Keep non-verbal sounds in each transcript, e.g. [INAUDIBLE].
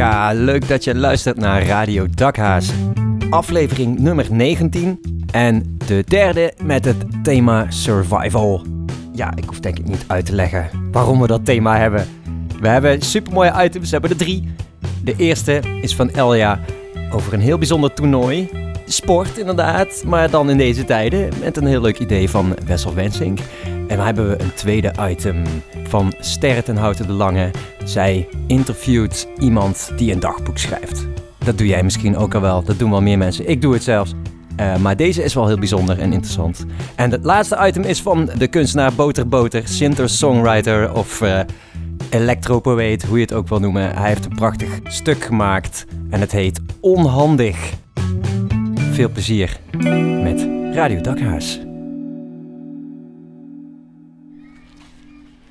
Ja, leuk dat je luistert naar Radio Dakhaas. Aflevering nummer 19 en de derde met het thema survival. Ja, ik hoef denk ik niet uit te leggen waarom we dat thema hebben. We hebben supermooie items, we hebben er drie. De eerste is van Elja over een heel bijzonder toernooi. Sport inderdaad, maar dan in deze tijden met een heel leuk idee van Wessel Wensink. En dan hebben we een tweede item van Sterre ten Houten de Lange. Zij interviewt iemand die een dagboek schrijft. Dat doe jij misschien ook al wel, dat doen wel meer mensen. Ik doe het zelfs. Uh, maar deze is wel heel bijzonder en interessant. En het laatste item is van de kunstenaar Boter Boter, singer-songwriter of uh, hoe je het ook wil noemen. Hij heeft een prachtig stuk gemaakt en het heet Onhandig. Veel plezier met Radio Dakhuis.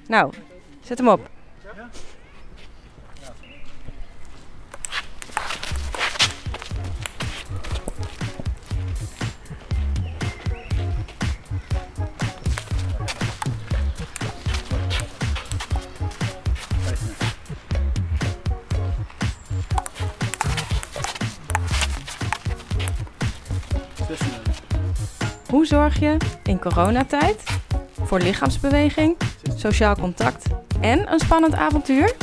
Nou, zet hem op. Hoe zorg je in coronatijd voor lichaamsbeweging, sociaal contact en een spannend avontuur?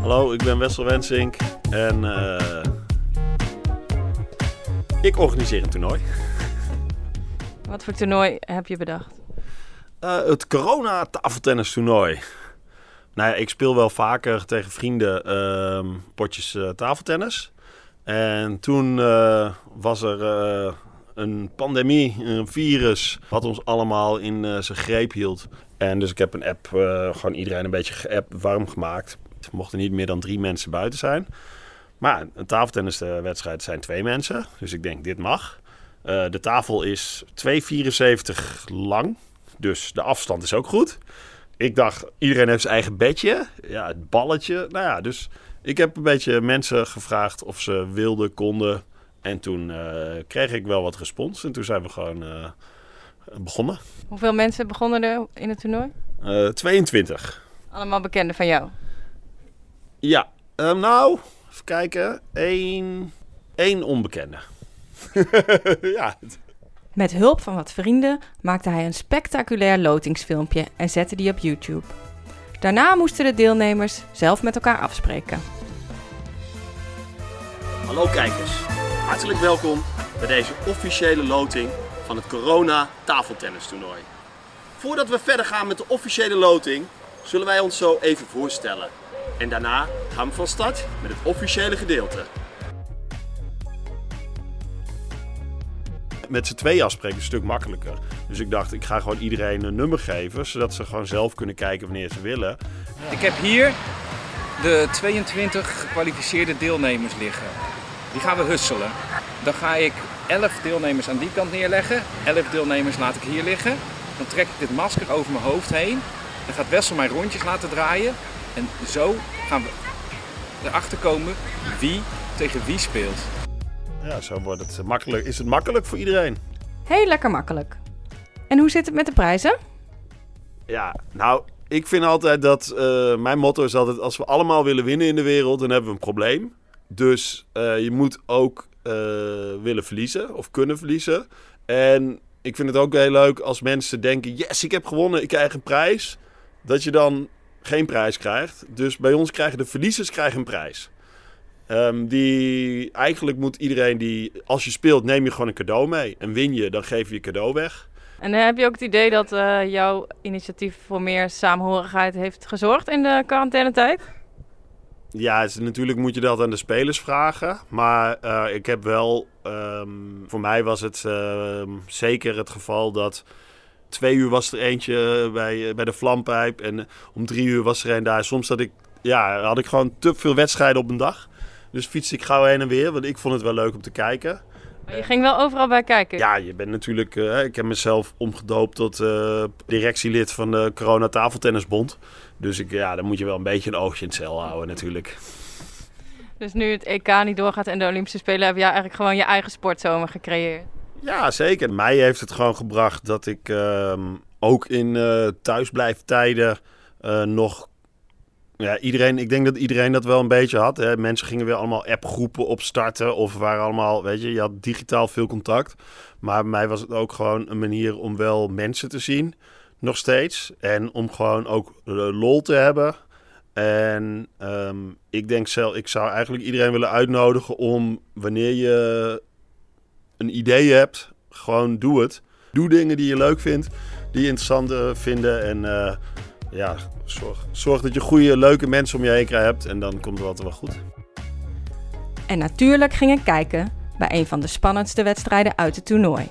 Hallo, ik ben Wessel Wensink en uh, ik organiseer een toernooi. [LAUGHS] Wat voor toernooi heb je bedacht? Uh, het corona tafeltennis toernooi. Nou ja, ik speel wel vaker tegen vrienden uh, potjes uh, tafeltennis. En toen uh, was er uh, een pandemie, een virus, wat ons allemaal in uh, zijn greep hield. En dus ik heb een app, gewoon iedereen een beetje geapp warm gemaakt. Er mochten niet meer dan drie mensen buiten zijn. Maar een tafeltenniswedstrijd zijn twee mensen, dus ik denk dit mag. de tafel is 2,74 lang, dus de afstand is ook goed. Ik dacht, iedereen heeft zijn eigen bedje. Ja, het balletje. Nou ja, dus ik heb een beetje mensen gevraagd of ze wilden, konden. En toen uh, kreeg ik wel wat respons. En toen zijn we gewoon uh, begonnen. Hoeveel mensen begonnen er in het toernooi? Uh, 22. Allemaal bekenden van jou? Ja, um, nou, even kijken. Eén, één onbekende. [LAUGHS] ja. Met hulp van wat vrienden maakte hij een spectaculair lotingsfilmpje en zette die op YouTube. Daarna moesten de deelnemers zelf met elkaar afspreken. Hallo kijkers, hartelijk welkom bij deze officiële loting van het Corona tafeltennistoernooi. Voordat we verder gaan met de officiële loting, zullen wij ons zo even voorstellen. En daarna gaan we van start met het officiële gedeelte. met z'n twee afspreken is een stuk makkelijker. Dus ik dacht, ik ga gewoon iedereen een nummer geven, zodat ze gewoon zelf kunnen kijken wanneer ze willen. Ik heb hier de 22 gekwalificeerde deelnemers liggen. Die gaan we husselen. Dan ga ik 11 deelnemers aan die kant neerleggen, 11 deelnemers laat ik hier liggen. Dan trek ik dit masker over mijn hoofd heen. Dan gaat Wessel mij rondjes laten draaien. En zo gaan we erachter komen wie tegen wie speelt. Ja, zo wordt het makkelijk. Is het makkelijk voor iedereen? Heel lekker makkelijk. En hoe zit het met de prijzen? Ja, nou, ik vind altijd dat uh, mijn motto is altijd: als we allemaal willen winnen in de wereld, dan hebben we een probleem. Dus uh, je moet ook uh, willen verliezen of kunnen verliezen. En ik vind het ook heel leuk als mensen denken: yes, ik heb gewonnen, ik krijg een prijs. Dat je dan geen prijs krijgt. Dus bij ons krijgen de verliezers krijgen een prijs. Um, die, eigenlijk moet iedereen die, als je speelt, neem je gewoon een cadeau mee. En win je, dan geef je je cadeau weg. En uh, heb je ook het idee dat jouw initiatief voor meer samenhorigheid heeft gezorgd in de quarantainetijd? Ja, dus natuurlijk moet je dat aan de spelers vragen. Maar uh, ik heb wel, um, voor mij was het ehm, zeker het geval dat twee uur was er eentje bij, bij de Vlampijp. En om drie uur was er een daar. Soms had ik, ja, had ik gewoon te veel wedstrijden op een dag. Dus fiets ik gauw heen en weer, want ik vond het wel leuk om te kijken. Maar je ging wel overal bij kijken? Ja, je bent natuurlijk... Uh, ik heb mezelf omgedoopt tot directielid van de Corona Tafeltennisbond. Dus ik, ja, dan moet je wel een beetje een oogje in het cel houden natuurlijk. Dus nu het EK niet doorgaat en de Olympische Spelen... heb je eigenlijk gewoon je eigen sportzomer gecreëerd? Ja, zeker. Mij heeft het gewoon gebracht dat ik uh, ook in thuisblijftijden nog Ja, iedereen, ik denk dat iedereen dat wel een beetje had. Hè. Mensen gingen weer allemaal appgroepen opstarten of waren allemaal, weet je, je had digitaal veel contact. Maar bij mij was het ook gewoon een manier om wel mensen te zien, nog steeds. En om gewoon ook eh, lol te hebben. En ehm, ik denk zelf, ik zou eigenlijk iedereen willen uitnodigen om wanneer je een idee hebt, gewoon doe het. Doe dingen die je leuk vindt, die je interessant uh, vinden. En uh, ja, zorg, zorg dat je goede, leuke mensen om je heen hebt. En dan komt het altijd wel goed. En natuurlijk ging ik kijken bij een van de spannendste wedstrijden uit het toernooi.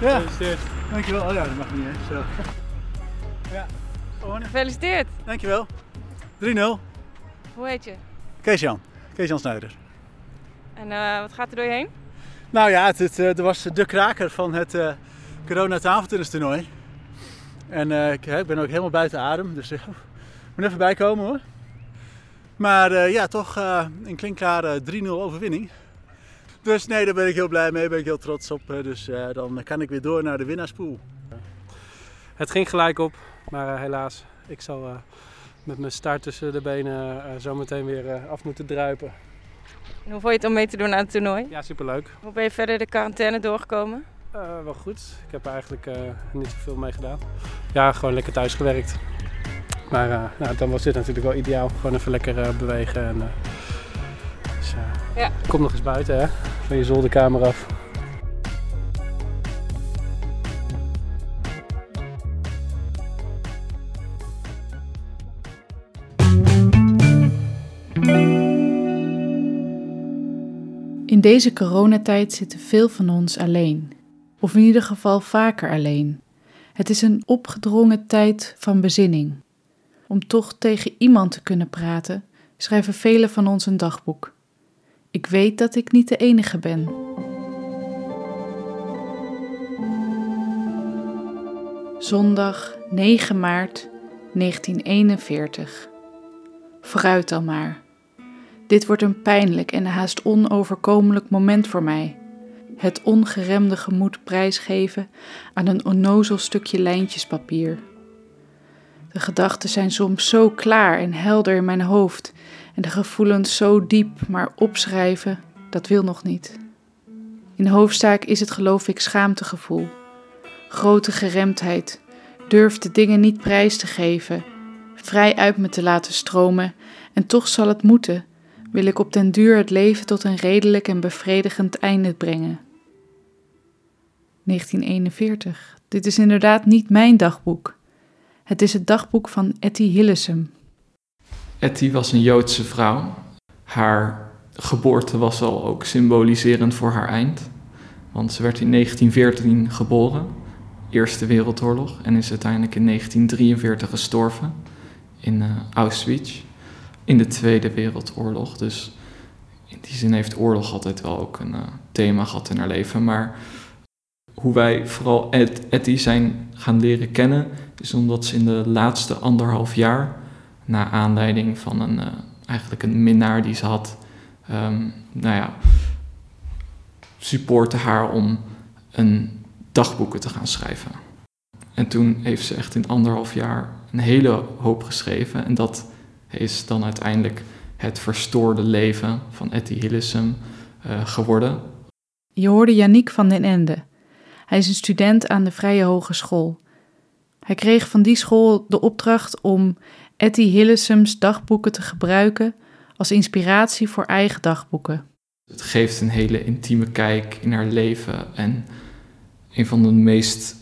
Ja. Gefeliciteerd. Dankjewel. Oh ja, dat mag niet hè. Zo. [LAUGHS] Ja. Gefeliciteerd. Dankjewel. 3-0. Hoe heet je? Kees-Jan. Kees-Jan Snuiter. En uh, wat gaat er door je heen? Nou ja, het, het, uh, er was de kraker van het uh, corona tafeltennistoernooi. En ik, ik, ben ook helemaal buiten adem, dus ik moet even bijkomen hoor. Maar ja, toch een klinkklare 3-0 overwinning. Dus nee, daar ben ik heel blij mee, ben ik heel trots op. Dus dan kan ik weer door naar de winnaarspool. Het ging gelijk op, maar helaas, ik zal met mijn start tussen de benen uh, zo meteen weer uh, af moeten druipen. En hoe vond je het om mee te doen aan het toernooi? Ja, superleuk. Hoe ben je verder de quarantaine doorgekomen? Uh, wel goed. Ik heb er eigenlijk niet zoveel mee gedaan. Ja, gewoon lekker thuis gewerkt. Maar nou, dan was dit natuurlijk wel ideaal. Gewoon even lekker bewegen. En, dus, ja. Kom nog eens buiten hè, van je zolderkamer af. In deze coronatijd zitten veel van ons alleen, of in ieder geval vaker alleen. Het is een opgedrongen tijd van bezinning. Om toch tegen iemand te kunnen praten, schrijven velen van ons een dagboek. Ik weet dat ik niet de enige ben. Zondag 9 maart 1941. Vooruit dan maar. Dit wordt een pijnlijk en haast onoverkomelijk moment voor mij. Het ongeremde gemoed prijsgeven aan een onnozel stukje lijntjespapier. De gedachten zijn soms zo klaar en helder in mijn hoofd en de gevoelens zo diep, maar opschrijven, dat wil nog niet. In de hoofdzaak is het geloof ik schaamtegevoel, grote geremdheid, durf de dingen niet prijs te geven, vrij uit me te laten stromen en toch zal het moeten wil ik op den duur het leven tot een redelijk en bevredigend einde brengen. 1941. Dit is inderdaad niet mijn dagboek. Het is het dagboek van Etty Hillesum. Etty was een Joodse vrouw. Haar geboorte was al ook symboliserend voor haar eind. Want ze werd in 1914 geboren, Eerste Wereldoorlog, en is uiteindelijk in 1943 gestorven in uh, Auschwitz in de Tweede Wereldoorlog. Dus in die zin heeft oorlog altijd wel ook een uh, thema gehad in haar leven. Maar hoe wij vooral Etty zijn gaan leren kennen, is omdat ze in de laatste anderhalf jaar, na aanleiding van een, uh, eigenlijk een minnaar die ze had, um, nou ja, supportte haar om een dagboeken te gaan schrijven. En toen heeft ze echt in anderhalf jaar een hele hoop geschreven. En dat is dan uiteindelijk het verstoorde leven van Etty Hillesum uh, geworden. Je hoorde Yannick van den Ende. Hij is een student aan de Vrije Hogeschool. Hij kreeg van die school de opdracht om Etty Hillesums dagboeken te gebruiken als inspiratie voor eigen dagboeken. Het geeft een hele intieme kijk in haar leven en een van de meest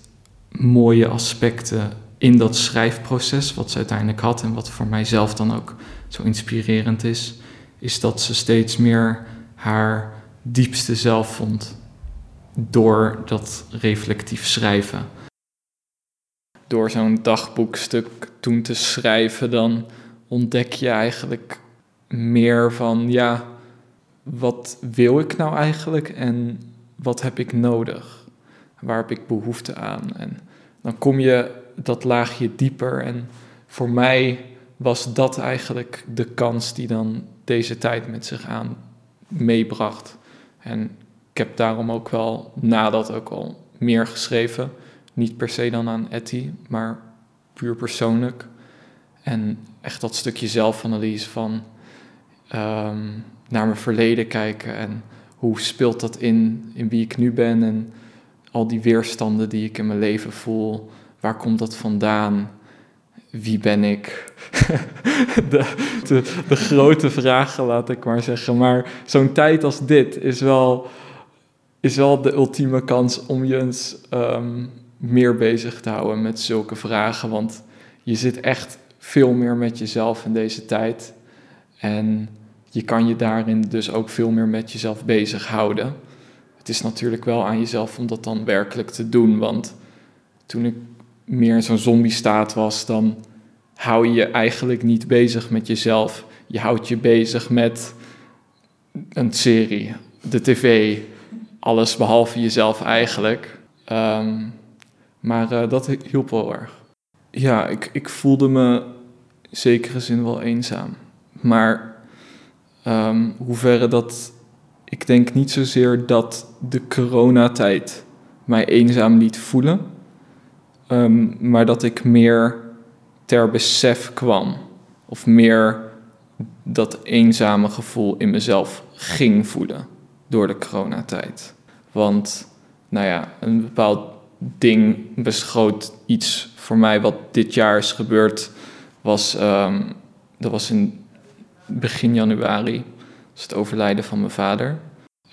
mooie aspecten in dat schrijfproces, wat ze uiteindelijk had en wat voor mijzelf dan ook zo inspirerend is, is dat ze steeds meer haar diepste zelf vond door dat reflectief schrijven. Door zo'n dagboekstuk toen te schrijven, dan ontdek je eigenlijk meer van, ja, wat wil ik nou eigenlijk en wat heb ik nodig? Waar heb ik behoefte aan? En dan kom je dat laagje dieper. En voor mij was dat eigenlijk de kans die dan deze tijd met zich aan meebracht. En ik heb daarom ook wel nadat ook al meer geschreven. Niet per se dan aan Etty, maar puur persoonlijk. En echt dat stukje zelfanalyse van ehm, naar mijn verleden kijken en hoe speelt dat in, in wie ik nu ben en al die weerstanden die ik in mijn leven voel. Waar komt dat vandaan? Wie ben ik? [LAUGHS] de, de, grote vragen, laat ik maar zeggen. Maar zo'n tijd als dit is wel, is wel de ultieme kans om je eens ehm, meer bezig te houden met zulke vragen. Want je zit echt veel meer met jezelf in deze tijd. En je kan je daarin dus ook veel meer met jezelf bezighouden. Het is natuurlijk wel aan jezelf om dat dan werkelijk te doen. Want toen ik meer in zo'n zombie-staat was, dan hou je je eigenlijk niet bezig met jezelf. Je houdt je bezig met een serie, de tv, alles behalve jezelf eigenlijk. Um, maar uh, dat hielp wel erg. Ja, ik, ik voelde me in zekere zin wel eenzaam. Maar um, hoeverre dat. Ik denk niet zozeer dat de coronatijd mij eenzaam liet voelen, um, maar dat ik meer ter besef kwam. Of meer dat eenzame gevoel in mezelf ging voelen door de coronatijd. Want, nou ja, een bepaald ding beschoot iets voor mij wat dit jaar is gebeurd. Was, um, dat was in begin januari. Het overlijden van mijn vader.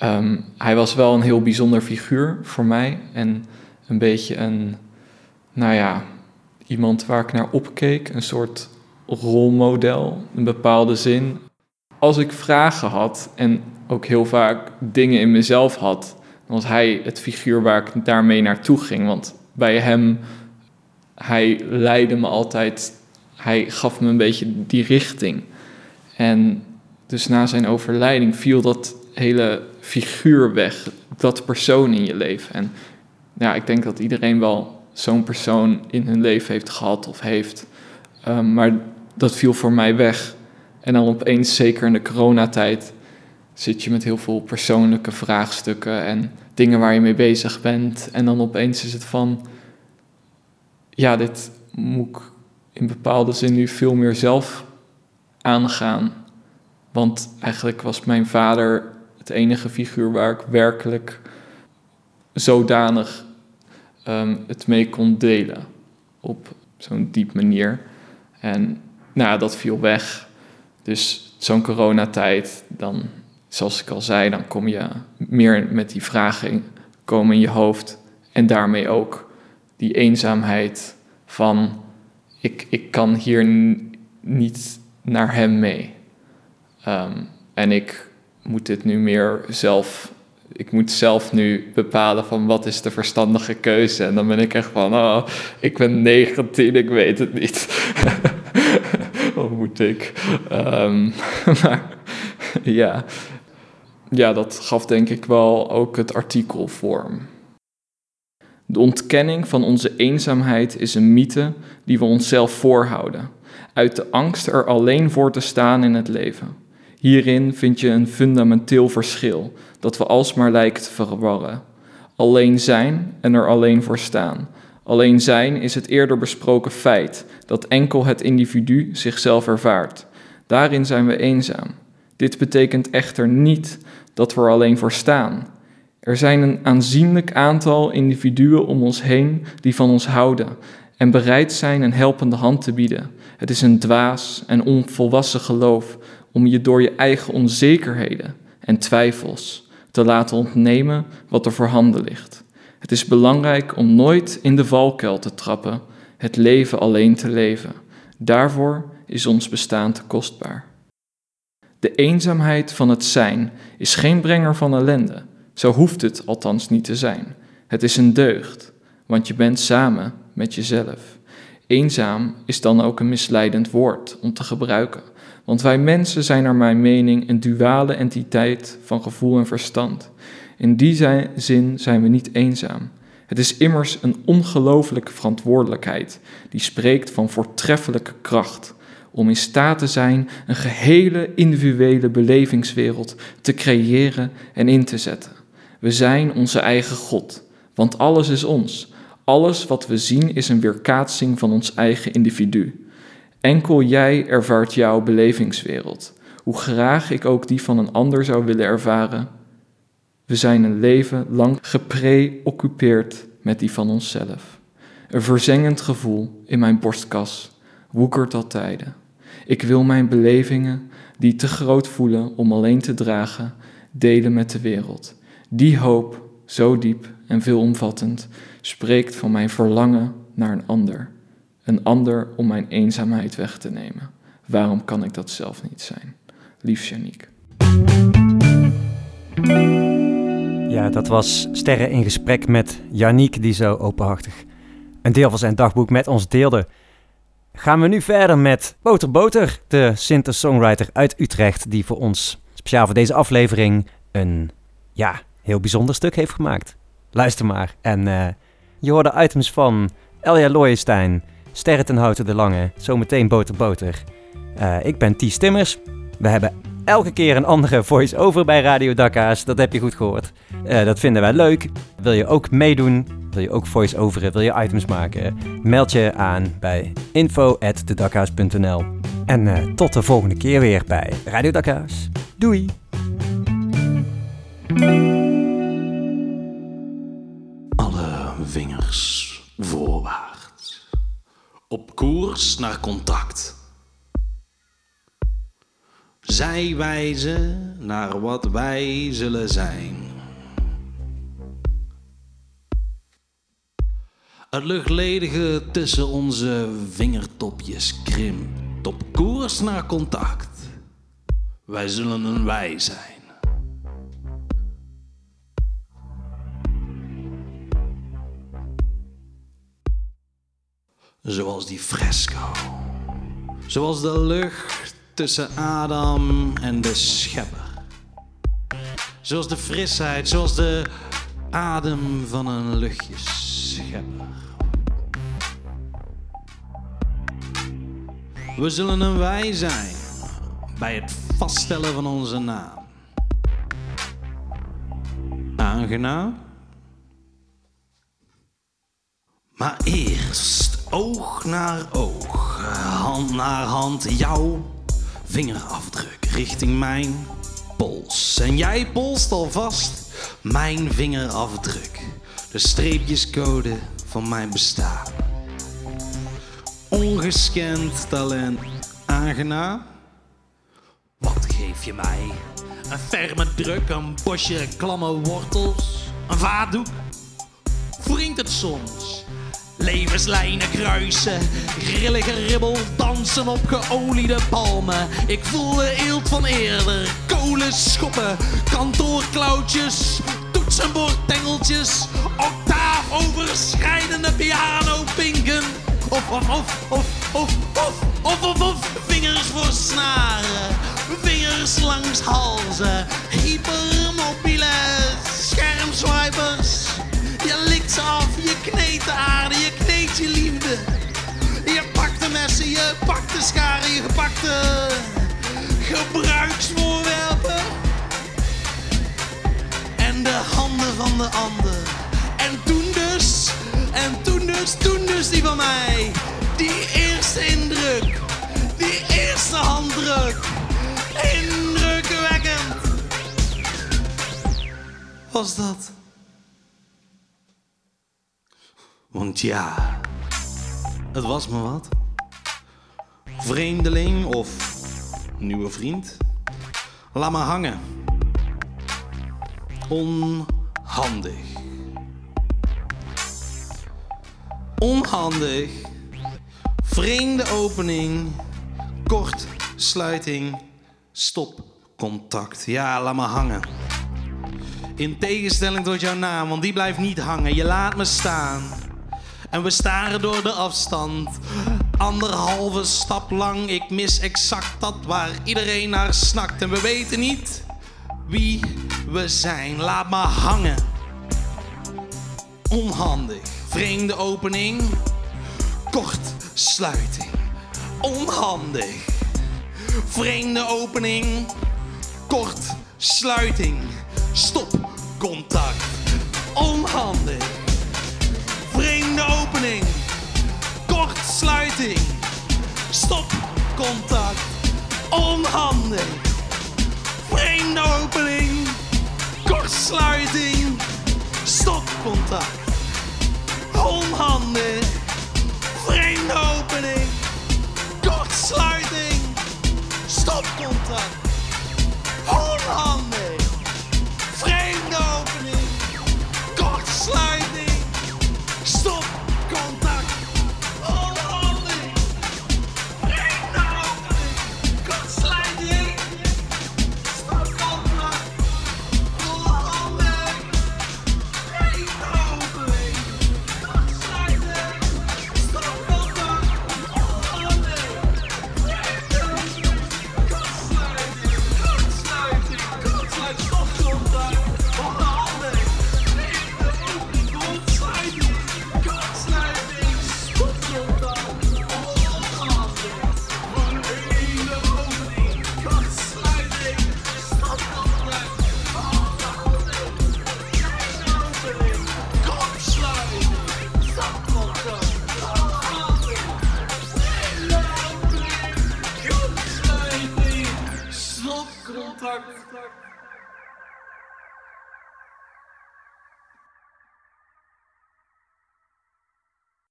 Um, hij was wel een heel bijzonder figuur voor mij. En een beetje een, nou ja, iemand waar ik naar opkeek. Een soort rolmodel, in bepaalde zin. Als ik vragen had en ook heel vaak dingen in mezelf had, was hij het figuur waar ik daarmee naartoe ging. Want bij hem, hij leidde me altijd, hij gaf me een beetje die richting. En dus na zijn overlijding viel dat hele figuur weg, dat persoon in je leven. En ja, ik denk dat iedereen wel zo'n persoon in hun leven heeft gehad of heeft. Um, maar dat viel voor mij weg. En dan opeens, zeker in de coronatijd, zit je met heel veel persoonlijke vraagstukken en dingen waar je mee bezig bent. En dan opeens is het van, ja, dit moet ik in bepaalde zin nu veel meer zelf aangaan. Want eigenlijk was mijn vader het enige figuur waar ik werkelijk zodanig um, het mee kon delen. Op zo'n diep manier. En nou, dat viel weg. Dus zo'n coronatijd, dan, zoals ik al zei, dan kom je meer met die vragen komen in je hoofd. En daarmee ook die eenzaamheid van ik, ik kan hier niet naar hem mee. Um, en ik moet dit nu meer zelf. Ik moet zelf nu bepalen van wat is de verstandige keuze. En dan ben ik echt van, oh, ik ben 19, ik weet het niet. [LAUGHS] Wat moet ik? Um, [LAUGHS] maar ja. Ja, dat gaf denk ik wel ook het artikel vorm. De ontkenning van onze eenzaamheid is een mythe die we onszelf voorhouden, uit de angst er alleen voor te staan in het leven. Hierin vind je een fundamenteel verschil dat we alsmaar lijken te verwarren. Alleen zijn en er alleen voor staan. Alleen zijn is het eerder besproken feit dat enkel het individu zichzelf ervaart. Daarin zijn we eenzaam. Dit betekent echter niet dat we er alleen voor staan. Er zijn een aanzienlijk aantal individuen om ons heen die van ons houden en bereid zijn een helpende hand te bieden. Het is een dwaas en onvolwassen geloof om je door je eigen onzekerheden en twijfels te laten ontnemen wat er voorhanden ligt. Het is belangrijk om nooit in de valkuil te trappen, het leven alleen te leven. Daarvoor is ons bestaan te kostbaar. De eenzaamheid van het zijn is geen brenger van ellende. Zo hoeft het althans niet te zijn. Het is een deugd, want je bent samen met jezelf. Eenzaam is dan ook een misleidend woord om te gebruiken, want wij mensen zijn naar mijn mening een duale entiteit van gevoel en verstand. In die zin zijn we niet eenzaam. Het is immers een ongelooflijke verantwoordelijkheid die spreekt van voortreffelijke kracht om in staat te zijn een gehele individuele belevingswereld te creëren en in te zetten. We zijn onze eigen God, want alles is ons. Alles wat we zien is een weerkaatsing van ons eigen individu. Enkel jij ervaart jouw belevingswereld, hoe graag ik ook die van een ander zou willen ervaren. We zijn een leven lang gepreoccupeerd met die van onszelf. Een verzengend gevoel in mijn borstkas woekert al tijden. Ik wil mijn belevingen, die te groot voelen om alleen te dragen, delen met de wereld. Die hoop, zo diep en veelomvattend, spreekt van mijn verlangen naar een ander. Een ander om mijn eenzaamheid weg te nemen. Waarom kan ik dat zelf niet zijn? Lief Janiek. Ja, dat was Sterren in gesprek met Janiek, die zo openhartig een deel van zijn dagboek met ons deelde. Gaan we nu verder met Boter Boter, de singer-songwriter uit Utrecht, die voor ons speciaal voor deze aflevering een ja, heel bijzonder stuk heeft gemaakt. Luister maar. En uh, je hoorde items van Elja Looijenstein, Sterren ten Houten de Lange, zometeen Boter Boter. Uh, ik ben Ties Timmers. We hebben elke keer een andere voice-over bij Radio Dakka's. Dat heb je goed gehoord. Uh, dat vinden wij leuk. Wil je ook meedoen? Wil je ook voice-overen? Wil je items maken? Meld je aan bij info.dedakka's.nl En uh, tot de volgende keer weer bij Radio Dakka's. Doei! Alle vingers voorwaarts. Op koers naar contact. Zij wijzen naar wat wij zullen zijn. Het luchtledige tussen onze vingertopjes krimpt op koers naar contact. Wij zullen een wij zijn. Zoals die fresco. Zoals de lucht tussen Adam en de schepper. Zoals de frisheid, zoals de adem van een We zullen een wij zijn bij het vaststellen van onze naam. Aangenaam? Maar eerst oog naar oog, hand naar hand, jouw vingerafdruk richting mijn pols. En jij polst alvast mijn vingerafdruk, de streepjescode van mijn bestaan. Ongescand talent, aangenaam. Wat geef je mij? Een ferme druk, een bosje klamme wortels, een vaatdoek? Wringt het soms? Levenslijnen kruisen, grillige ribbel, dansen op geoliede palmen. Ik voel de eelt van eerder, kolen schoppen, kantoorklauwtjes, toetsenbordtengeltjes, octaaf overschrijdende piano pinken. Of, of, of, of, of, of, of, of, vingers voor snaren, vingers langs halzen, hypermobiele schermswipers. Je likt ze af, je kneedt de aarde, je kneedt je liefde. Je pakt de messen, je pakt de scharen, je gepakte gebruiksvoorwerpen. De handen van de ander. En toen dus, en toen dus, toen dus die van mij. Die eerste indruk, die eerste handdruk. Indrukwekkend. Was dat? Want ja, het was me wat. Vreemdeling of nieuwe vriend. Laat me hangen onhandig. Onhandig, vreemde opening, Kort, sluiting. stopcontact. Ja, laat me hangen. In tegenstelling tot jouw naam, want die blijft niet hangen. Je laat me staan. En we staren door de afstand. Anderhalve stap lang, ik mis exact dat waar iedereen naar snakt. En we weten niet wie we zijn. Laat maar hangen. Onhandig. Vreemde opening. kort sluiting, Onhandig. Vreemde opening. kort sluiting, stop contact, Onhandig. Vreemde opening. kort sluiting, stop contact, Onhandig Home han